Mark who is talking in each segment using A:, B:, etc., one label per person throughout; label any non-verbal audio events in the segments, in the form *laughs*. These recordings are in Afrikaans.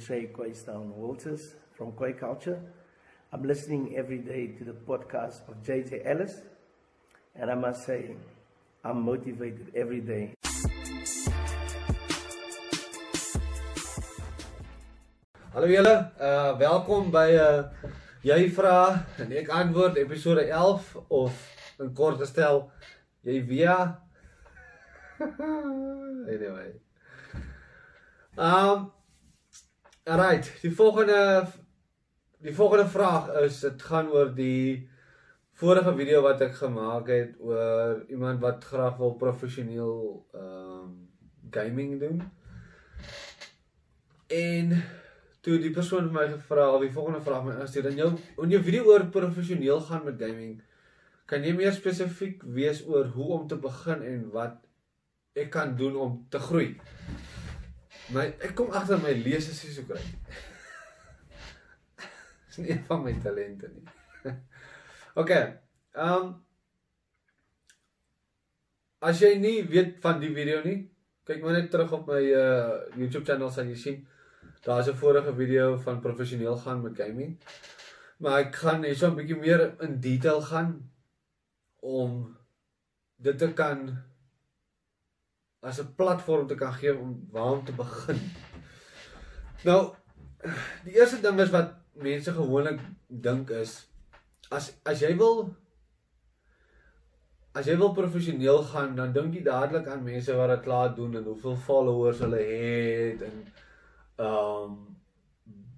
A: say Quaystown Walters from Quay Culture. I'm listening every day to the podcast of JJ Ellis, and I must say, I'm motivated every day.
B: Hallo julle, uh welkom by uh jy vra en ek antwoord episode 11 of in kort gestel jy via *laughs* anyway. Um Alright, die volgende die volgende vraag is dit gaan oor die vorige video wat ek gemaak het oor iemand wat graag wil professioneel um gaming doen. En toe die persoon vir my gevra of die volgende vraag my instuur dan jou in jou video oor professioneel gaan met gaming kan jy meer spesifiek wees oor hoe om te begin en wat ek kan doen om te groei. My ek kom agter my lees is nie so kry. Dis nie een van my talente nie. *laughs* OK. Ehm um, As jy nie weet van die video nie, kyk maar net terug op my uh YouTube channel sal jy sien. Daar's 'n vorige video van professioneel gaan met gaming. Maar ek gaan net so 'n bietjie meer in detail gaan om dit te kan as 'n platform te kan gee om waar om te begin. Nou, die eerste ding is wat mense gewoonlik dink is as as jy wil as jy wil professioneel gaan, dan dink jy dadelik aan mense wat dit klaar doen en hoeveel followers hulle het en um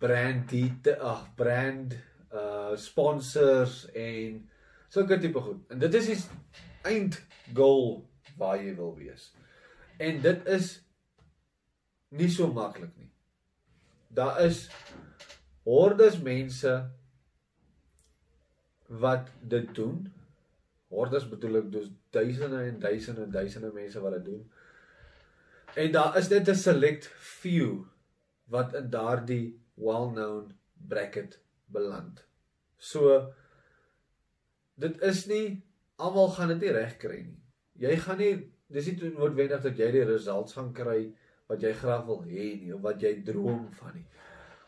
B: brand dit ag brand uh sponsors en sulke tipe goed. En dit is die eind goal waar jy wil wees. En dit is nie so maklik nie. Daar is hordes mense wat dit doen. Hordes bedoel ek dus duisende en duisende en duisende mense wat dit doen. En daar is net 'n select few wat in daardie well-known bracket beland. So dit is nie almal gaan dit nie reg kry nie. Jy gaan nie dis nie noodwendig dat jy die results gaan kry wat jy graag wil hê nie of wat jy droom van nie.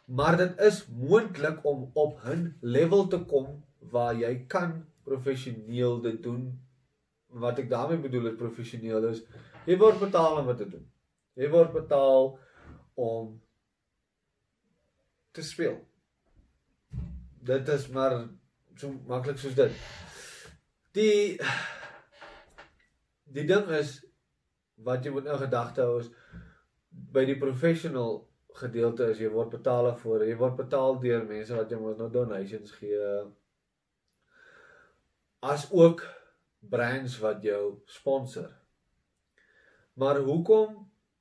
B: Maar dit is moontlik om op 'n level te kom waar jy kan professioneel dit doen. Wat ek daarmee bedoel is professioneel is jy word betaal om wat te doen. Jy word betaal om te speel. Dit is maar so maklik soos dit. Die die ding is wat jy moet nou gedagte hou is by die professional gedeelte is jy word betaal vir jy word betaal deur mense wat jy moet nou donations gee as ook brands wat jou sponsor. Maar hoekom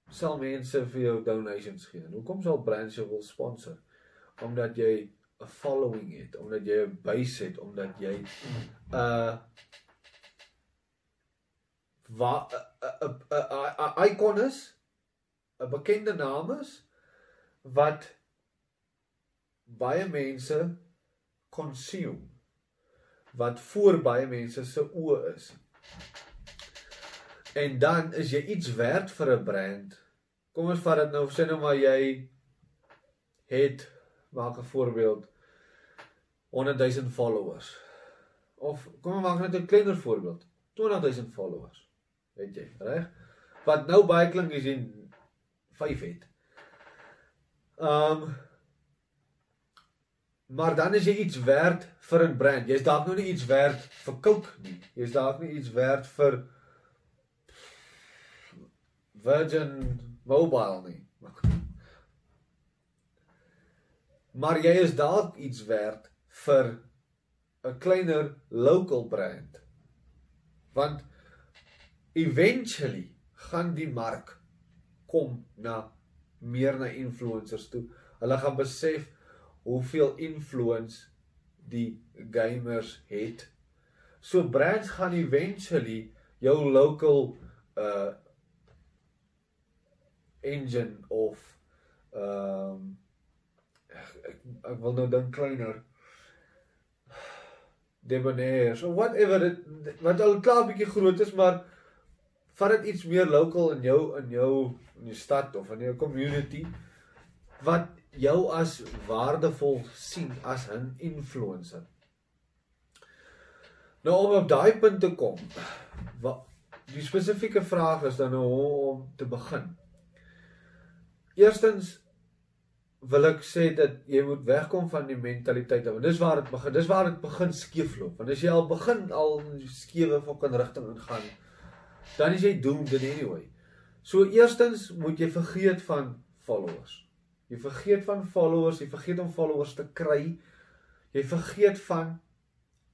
B: sal mense vir jou donations gee? Hoekom sal brands jou wil sponsor? omdat jy 'n following het, omdat jy 'n base het, omdat jy 'n uh, 'n 'n icon is, 'n bekende naam is wat baie mense consume wat voor baie mense se oë is. En dan is jy iets werd vir 'n brand. Kom ons vat dit nou, sê nou maar jy het maak 'n voorbeeld 100 000 followers. Of kom ons maak net 'n kleiner voorbeeld. 20 000 followers. Weet jy, reg? Wat nou baie klink as jy 5 het. Um Maar dan is jy iets werd vir 'n brand. Jy's dalk nou nie iets werd vir kook nie. Jy's dalk nie iets werd vir Virgin Mobile nie maar jy is dalk iets werd vir 'n kleiner local brand. Want eventually gaan die mark kom na meer na influencers toe. Hulle gaan besef hoeveel influence die gamers het. So brands gaan eventually jou local uh engine of ehm um, ek ek wil nou dink kleiner debonair so whatever it wat al klaar bietjie groot is maar vat dit iets meer local in jou in jou in jou stad of in jou community wat jou as waardevol sien as 'n influencer. Nou om op daai punt te kom, wat die spesifieke vraag is dan nou om te begin. Eerstens wil ek sê dat jy moet wegkom van die mentaliteit want dis waar dit begin. Dis waar dit begin skeefloop. Want as jy al begin al skewe fucking rigting ingaan, dan is jy doomed in anyway. So eerstens moet jy vergeet van followers. Jy vergeet van followers, jy vergeet om followers te kry. Jy vergeet van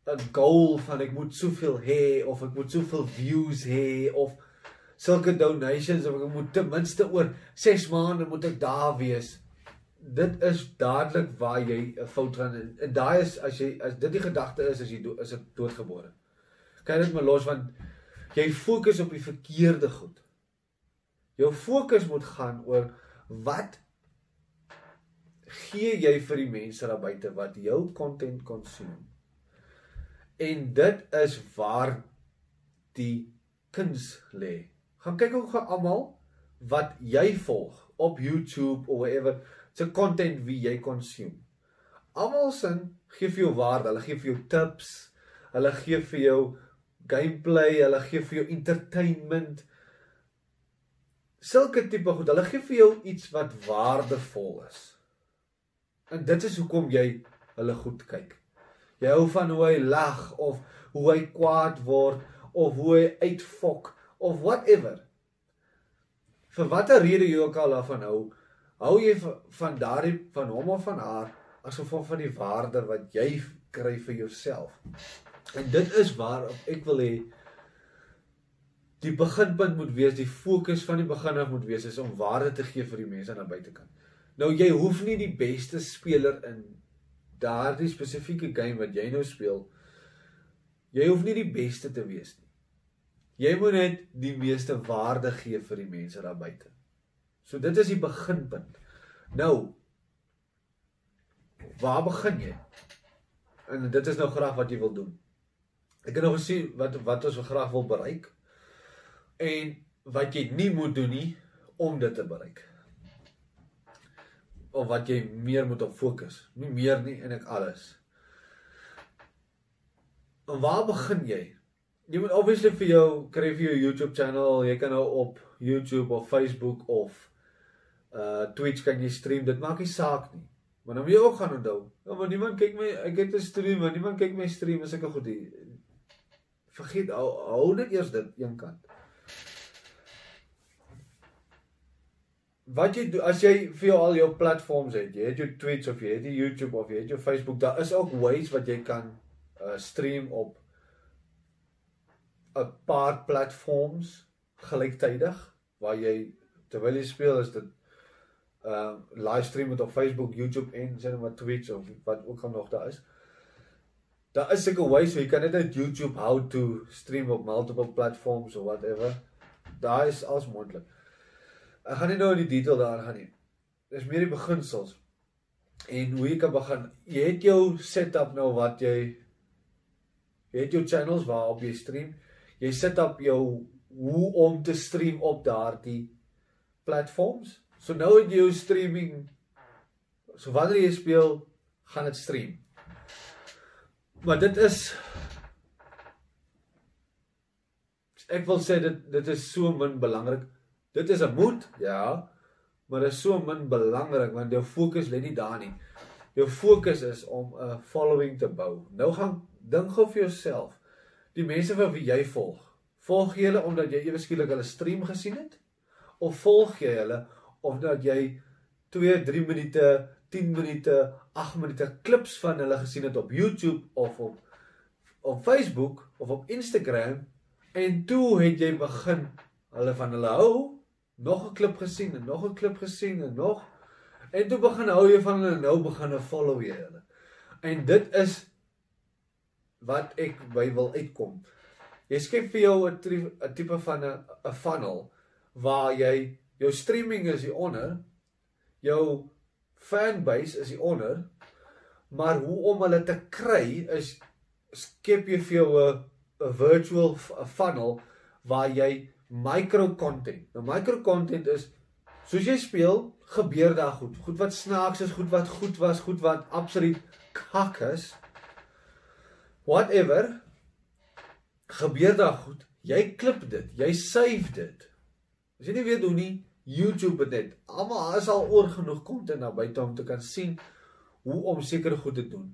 B: 'n goal van ek moet soveel hê of ek moet soveel views hê of sulke donations of ek moet ten minste oor 6 maande moet ek daar wees. Dit is dadelik waar jy 'n fout gaan en, en daai is as jy as dit die gedagte is as jy do, is dit doodgebore. Kyk dit maar los want jy fokus op die verkeerde goed. Jou fokus moet gaan oor wat gee jy vir die mense daar buite wat jou content consume. En dit is waar die kuns lê. Gaan kyk hoe gaan almal wat jy volg op YouTube of whatever se content wie jy consume. Almal sin gee vir jou waarde, hulle gee vir jou tips, hulle gee vir jou gameplay, hulle gee vir jou entertainment. Sulke tipe goed, hulle gee vir jou iets wat waardevol is. En dit is hoekom jy hulle goed kyk. Jy hou van hoe hy lag of hoe hy kwaad word of hoe hy uitfok of whatever. Vir watter rede jy ook al daarvan hou, hou jy van daardie van hom of van haar as gevolg van die waarde wat jy kry vir jouself. En dit is waar ek wil hê die beginpunt moet wees, die fokus van die begin af moet wees is om waarde te gee vir die mense aan die buitekant. Nou jy hoef nie die beste speler in daardie spesifieke game wat jy nou speel. Jy hoef nie die beste te wees nie. Jy moet net die meeste waarde gee vir die mense daar buite. So dit is die beginpunt. Nou waar begin jy? En dit is nou graag wat jy wil doen. Ek het nou gesien wat wat ons graag wil bereik en wat jy nie moet doen nie om dit te bereik of wat jy meer moet op fokus. Nie meer nie en ek alles. En waar begin jy? Jy moet obviously vir jou kry vir jou YouTube channel. Jy kan nou op YouTube of Facebook of uh Twitch kan jy stream. Dit maak nie saak nie. Maar nou moet jy ook gaan onthou. Ja, maar niemand kyk my ek het 'n stream, maar niemand kyk my stream as ek goed hier. Vergeet hou, hou net eers dit een kant. wat jy doen as jy vir jou al jou platforms het, jy het jou Twitch of jy het die YouTube of jy het jou Facebook, daar is ook ways wat jy kan uh stream op 'n paar platforms gelyktydig waar jy terwyl jy speel is dit uh livestream met op Facebook, YouTube en net maar Twitch of wat ook al nog daar is. Daar is seker ways so jy kan net op YouTube how to stream op multiple platforms of whatever. Daar is als moontlik. Ek gaan nie nou in die detail daar gaan nie. Dis meer die beginsels. En hoe jy kan begin. Jy het jou setup nou wat jy jy het jou channels waarop jy stream. Jy sit op jou hoe om te stream op daardie platforms. So nou het jy jou streaming so wanneer jy speel, gaan dit stream. Maar dit is ek wil sê dit dit is so min belangrik Dit is 'n moed, ja, maar dit is so min belangrik want jou fokus lê nie daar nie. Jou fokus is om 'n following te bou. Nou gaan dink gou vir jouself. Die mense wat wie jy volg, volg jy hulle omdat jy ewe skielik hulle stream gesien het of volg jy hulle omdat jy 2, 3 minute, 10 minute, 8 minute klips van hulle gesien het op YouTube of op op Facebook of op Instagram en toe het jy begin hulle van hulle hou nog 'n klip gesien en nog 'n klip gesien en nog en toe begin hou jy van hulle nou begin 'n follow jy hulle. En dit is wat ek by wil uitkom. Jy skep vir jou 'n tipe van 'n 'n funnel waar jy jou streaming is hier onder, jou fanbase is hier onder, maar hoe om hulle te kry is skep jy vir jou 'n virtual funnel waar jy micro content. Nou micro content is Soos jy speel, gebeur daar goed. Goed wat snaaks is, goed wat goed was, goed wat absoluut kak is. Whatever. Gebeur daar goed. Jy klip dit, jy save dit. As jy nie weet hoe nie, YouTube dit. Almal is al oor genoeg content daar buite om te kan sien hoe om sekere goed te doen.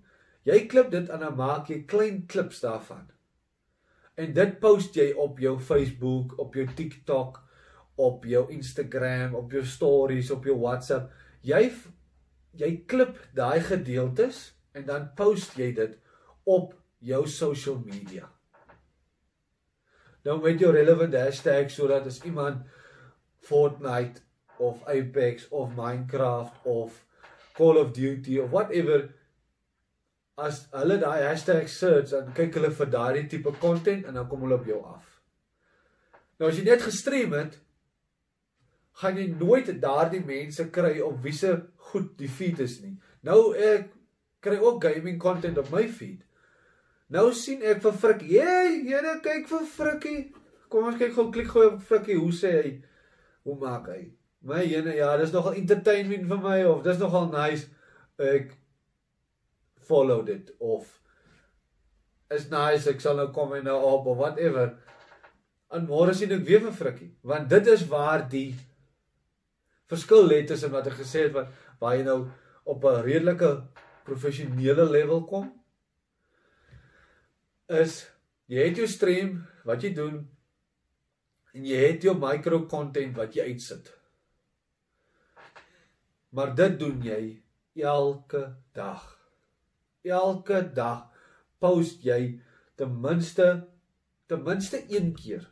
B: Jy klip dit en dan maak jy klein klips daarvan. En dit post jy op jou Facebook, op jou TikTok, op jou Instagram, op jou stories, op jou WhatsApp. Jy jy klip daai gedeeltes en dan post jy dit op jou social media. Nou met jou relevant hashtag sodat as iemand Fortnite of Apex of Minecraft of Call of Duty of whatever as hulle daai hashtag search dan kyk hulle vir daardie tipe content en dan kom hulle op jou af. Nou as jy net gestream het, gaan jy nooit daardie mense kry op wie se goed die feed is nie. Nou ek kry ook gaming content op my feed. Nou sien ek vir Frikkie, "Hey, jene kyk vir Frikkie. Kom ons kyk gou klik gou op Frikkie, hoe sê hy? Hoe maak hy?" My jene, ja, dis nogal entertainment vir my of dis nogal nice. Ek follow dit of is nice, ek sal nou kom en nou op of whatever. En môre sien ek weer vir Frikkie, want dit is waar die verskil lê tussen wat ek gesê het wat waar jy nou op 'n redelike professionele level kom is jy het jou stream wat jy doen en jy het jou micro content wat jy uitsit. Maar dit doen jy elke dag. Elke dag post jy ten minste ten minste een keer.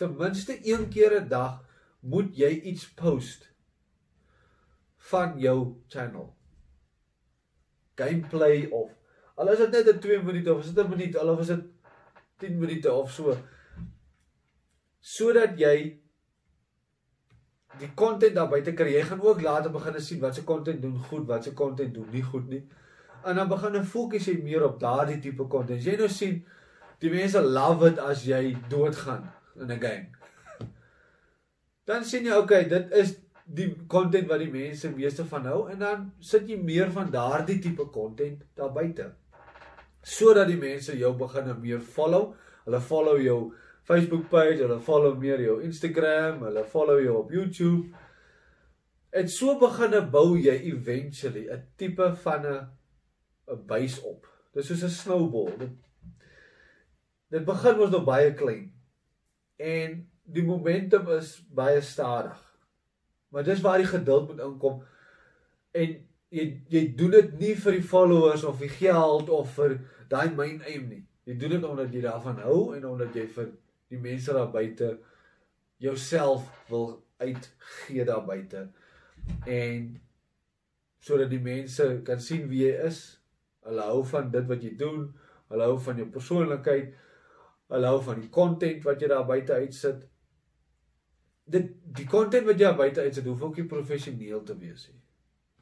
B: Ten minste een keer 'n dag moet jy iets post van jou channel. Gameplay of al is dit net 'n 2 minute of is dit 'n minuut of is dit 10 minute of so sodat jy die content daar buite kry. Jy gaan ook later begin sien wat se content doen goed, wat se content doen nie goed nie. En dan begin jy fokus jy meer op daardie tipe content. Jy nou sien die mense love it as jy doodgaan in 'n game. Dan sien jy okay, dit is die content wat die mense meeste van hou en dan sit jy meer van daardie tipe content daar buite sodat die mense jou begin meer follow. Hulle follow jou Facebook page, hulle follow meer jou Instagram, hulle follow jou op YouTube. En so begin bou jy eventually 'n tipe van 'n 'n base op. Dis soos 'n snowball. Dit dit begin mos nog baie klein. En die momentum is baie stadig. Maar dis waar die geduld moet inkom. En jy jy doen dit nie vir die followers of die geld of vir daai main aim nie. Jy doen dit omdat jy daarvan hou en omdat jy vir die mense daar buite jouself wil uitgee daar buite. En sodat die mense kan sien wie jy is. Hulle hou van dit wat jy doen. Hulle hou van jou persoonlikheid. Hulle hou van die content wat jy daar buite uitsit. Dit die content wat jy daar buite uitsit, hoef ook nie professioneel te wees nie.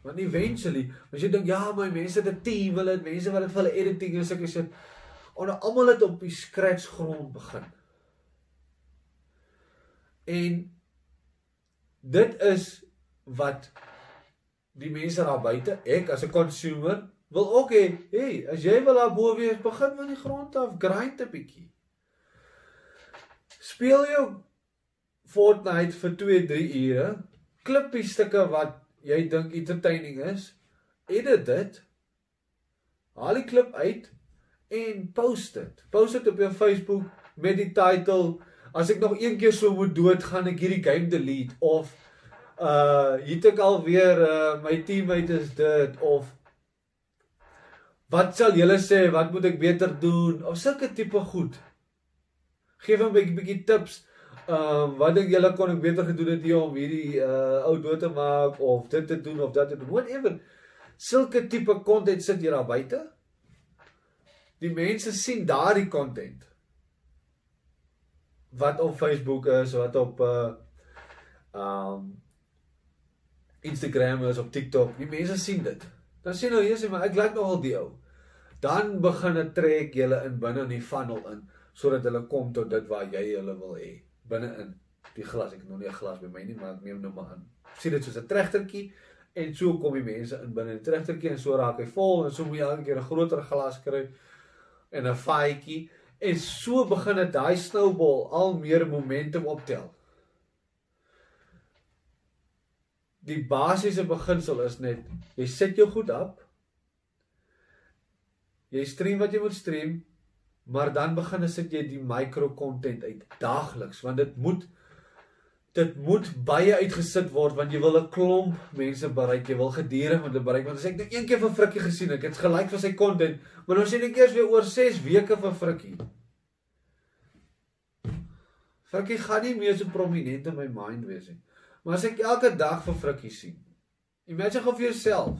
B: Want eventually, as jy dink ja, my mense het 'n team, hulle het mense wat dit vir hulle editing en sulke shit. Onder almal het op die scratch grond begin. En dit is wat die mense daar buite, ek as 'n consumer wil ook hê, hey, as jy wil daar bo wees, begin van die grond af, grind 'n bietjie. Speel jou Fortnite vir 2-3 ure, klippie stukke wat jy dink entertaining is, edit dit. Haal die klip uit en post dit. Post dit op jou Facebook met die title as ek nog een keer so moet dood gaan ek hierdie game delete of uh het ek alweer uh my teammate is dit of wat sal julle sê wat moet ek beter doen of sulke tipe goed. Geef hom 'n bietjie bietjie tips Ehm um, wat dink julle kon ek beter gedoen het hier om hierdie uh ou dood te maak of dit te doen of dat te doen. Whatever. Sulke tipe content sit hier daar buite. Die mense sien daardie content. Wat op Facebook is, wat op uh um, Instagram is, op TikTok. Die mense sien dit. Dan sien hulle, "Jesus, maar ek like nogal die ou." Dan begin dit trek julle in binne in die funnel in sodat hulle kom tot dit waar jy hulle wil hê binne-in die glas. Ek het nog nie 'n glas by my nie, maar ek neem nou maar aan. Sien dit soos 'n tregtertjie en so kom die mense in binne die tregtertjie en so raak hy vol en so moet jy elke keer 'n groter glas kry en 'n faaitjie en so begin dit daai snowball al meer momentum optel. Die basiese beginsel is net jy sit jou goed op. Jy stream wat jy moet stream, maar dan begin as jy die micro content uit daagliks want dit moet dit moet baie uitgesit word want jy wil 'n klomp mense bereik jy wil gedurig met hulle bereik want as ek net een keer vir Frikkie gesien ek het gelyk vir sy content maar nou sien ek eers weer oor 6 weke vir Frikkie Frikkie gaan nie meer so prominent in my mind wees nie maar as ek elke dag vir Frikkie sien imagine gou vir jouself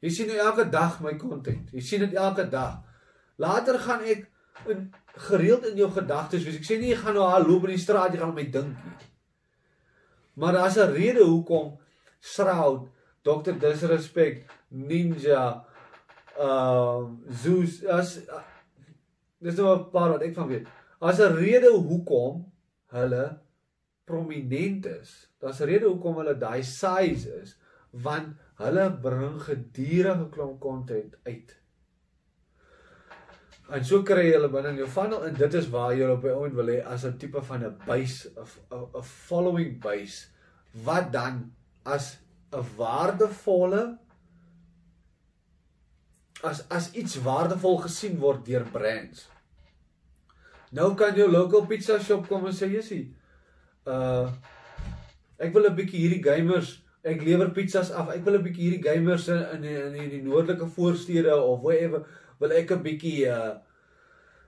B: jy sien nou elke dag my content jy sien dit elke dag Later gaan ek in gereeld in jou gedagtes wees. Ek sê nie jy gaan nou haar loop in die straat, jy gaan my dink nie. Maar daar's 'n rede hoekom Shroud, Dr. Disrespect, Ninja, uh Zeus as uh, dis nou 'n paar wat ek van weet. As 'n rede hoekom hulle prominent is. Daar's 'n rede hoekom hulle daai size is, want hulle bring gedurende klomp content uit. En so kry jy hulle binne in jou funnel en dit is waar jy op by ooit wil hê as 'n tipe van 'n base 'n following base wat dan as 'n waardevolle as as iets waardevol gesien word deur brands. Nou kan jou local pizza shop kom en sê jissie, uh ek wil 'n bietjie hierdie gamers, ek lewer pizzas af. Ek wil 'n bietjie hierdie gamers in in die, in die, die noordelike voorstede of whatever wil ek 'n bietjie uh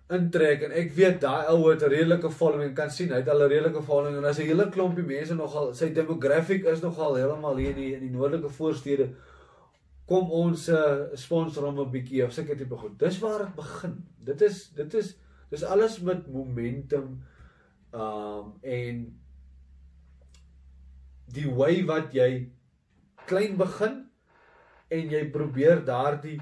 B: intrek en ek weet daai ou het 'n redelike following kan sien hy het al 'n redelike following en as 'n hele klompie mense nogal sy demographic is nogal heeltemal hier in die in die noordelike voorstede kom ons uh, sponsor hom 'n bietjie of seker tipe goed. Dis waar dit begin. Dit is dit is dis alles met momentum um en die way wat jy klein begin en jy probeer daardie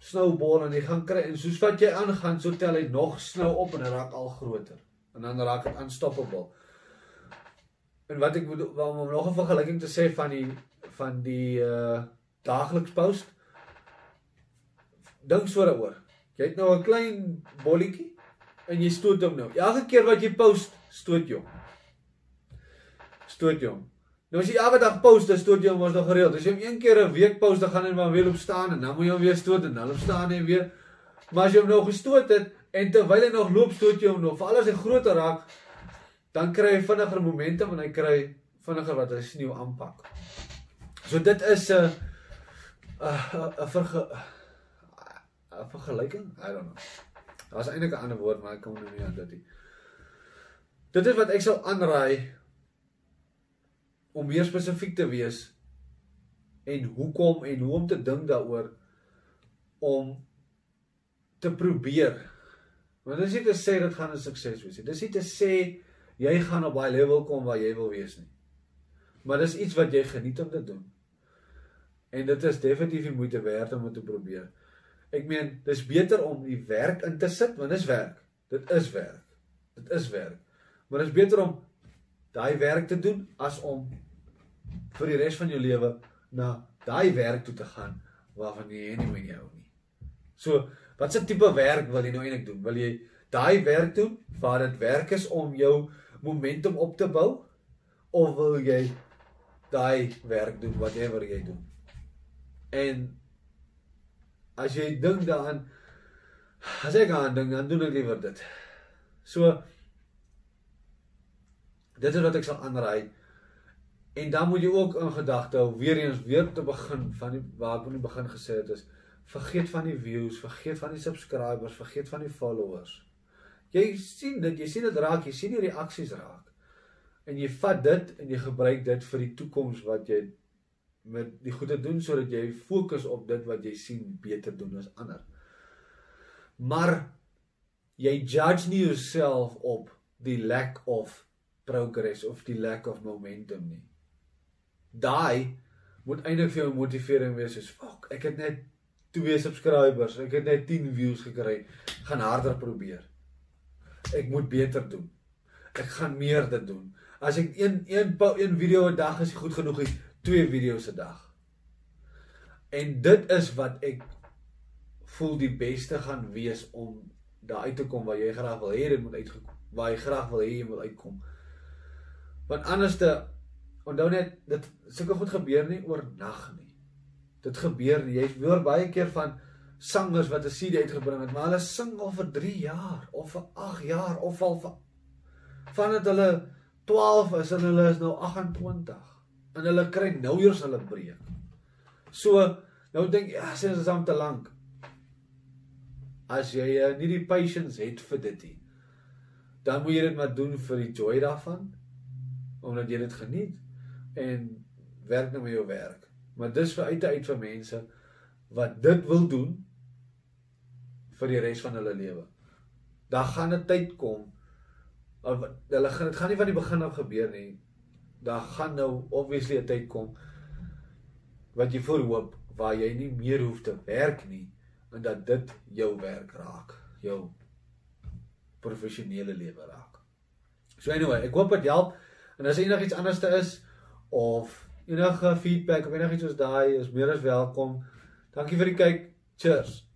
B: snowball en jy gaan kry en soos wat jy aangaan, so tel hy nog snou op en hy raak al groter. En dan raak dit unstoppable. En wat ek moet om nog 'n vergelyking te sê van die van die uh daagliks post. Dink so daaroor. Jy het nou 'n klein bolletjie en jy stoot hom nou. Elke keer wat jy post, stoot jy hom. Stoot jy hom. Nou as jy elke dag post, dan stoot jy hom mos nog gereeld. As jy hom een keer 'n week post, dan gaan hy maar weer op staan en dan moet jy hom weer stoot en dan op staan en weer. Maar as jy hom nou gestoot het en terwyl hy nog loop, stoot jy hom nog. Veral as hy groter raak, dan kry hy vinniger momentum en hy kry vinniger wat hy sneeu aanpak. So dit is 'n 'n 'n 'n vergelyking. I don't know. Daar's eintlik 'n ander woord, maar ek kom nou nie aan dit nie. Dit is wat ek sou aanraai om meer spesifiek te wees en hoekom en hoe om te dink daaroor om te probeer. Want dis nie te sê dit gaan 'n sukses wees nie. Dis nie te sê jy gaan op daai level kom waar jy wil wees nie. Maar dis iets wat jy geniet om te doen. En dit is definitief die moeite werd om dit te probeer. Ek meen, dis beter om die werk in te sit want dis werk. Dit is werk. Dit is werk. Maar dis beter om daai werk te doen as om vir die res van jou lewe na daai werk toe te gaan waarvan jy nie meer hou nie. So, wat se tipe werk wil jy nou eintlik doen? Wil jy daai werk doen waar dit werk is om jou momentum op te bou of wil jy daai werk doen whatever jy doen? En as jy dink daaraan as ek aan dink dan doen ek liewer dit. So Dit is wat ek sal aanraai. En dan moet jy ook in gedagte hou weer eens weer te begin van die waar ek in die begin gesê het is vergeet van die views, vergeet van die subscribers, vergeet van die followers. Jy sien dit, jy sien dit raak, jy sien die reaksies raak. En jy vat dit en jy gebruik dit vir die toekoms wat jy met die goeie doen sodat jy fokus op dit wat jy sien beter doen as ander. Maar jy judge nie jouself op die lack of progress of die lack of momentum nie. Daai moet eintlik vir jou motivering wees soos fuck, ek het net 2 subscribers, ek het net 10 views gekry, gaan harder probeer. Ek moet beter doen. ek gaan meer dit doen. As ek een een een video 'n dag is goed genoeg, is twee video's 'n dag. En dit is wat ek voel die beste gaan wees om daar uit te kom waar jy graag wil hê dit moet uitgekom waar jy graag wil hê jy moet uitkom. Want anders te onthou net dit sulke goed gebeur nie oornag nie. Dit gebeur. Jy hoor baie keer van sangers wat 'n CD uitgebring het, maar hulle sing al vir 3 jaar of vir 8 jaar of al vir vandat hulle 12 is en hulle is nou 28 en hulle kry nou eers hulle breek. So nou dink jy, ja, sê dit is om te lank. As jy uh, nie die patience het vir dit nie, dan moet jy dit maar doen vir die joy daarvan omdat jy dit geniet en werk nou met jou werk. Maar dis vir uit uit vir mense wat dit wil doen vir die res van hulle lewe. Daar gaan 'n tyd kom hulle gaan dit gaan nie van die begin af gebeur nie. Daar gaan nou obviously 'n tyd kom wat jy voorhoop waar jy nie meer hoef te werk nie en dat dit jou werk raak, jou professionele lewe raak. So anyway, ek hoop dit help en as enigiets anderste is of enige feedback of enigiets soos daai is meer as welkom. Dankie vir die kyk. Cheers.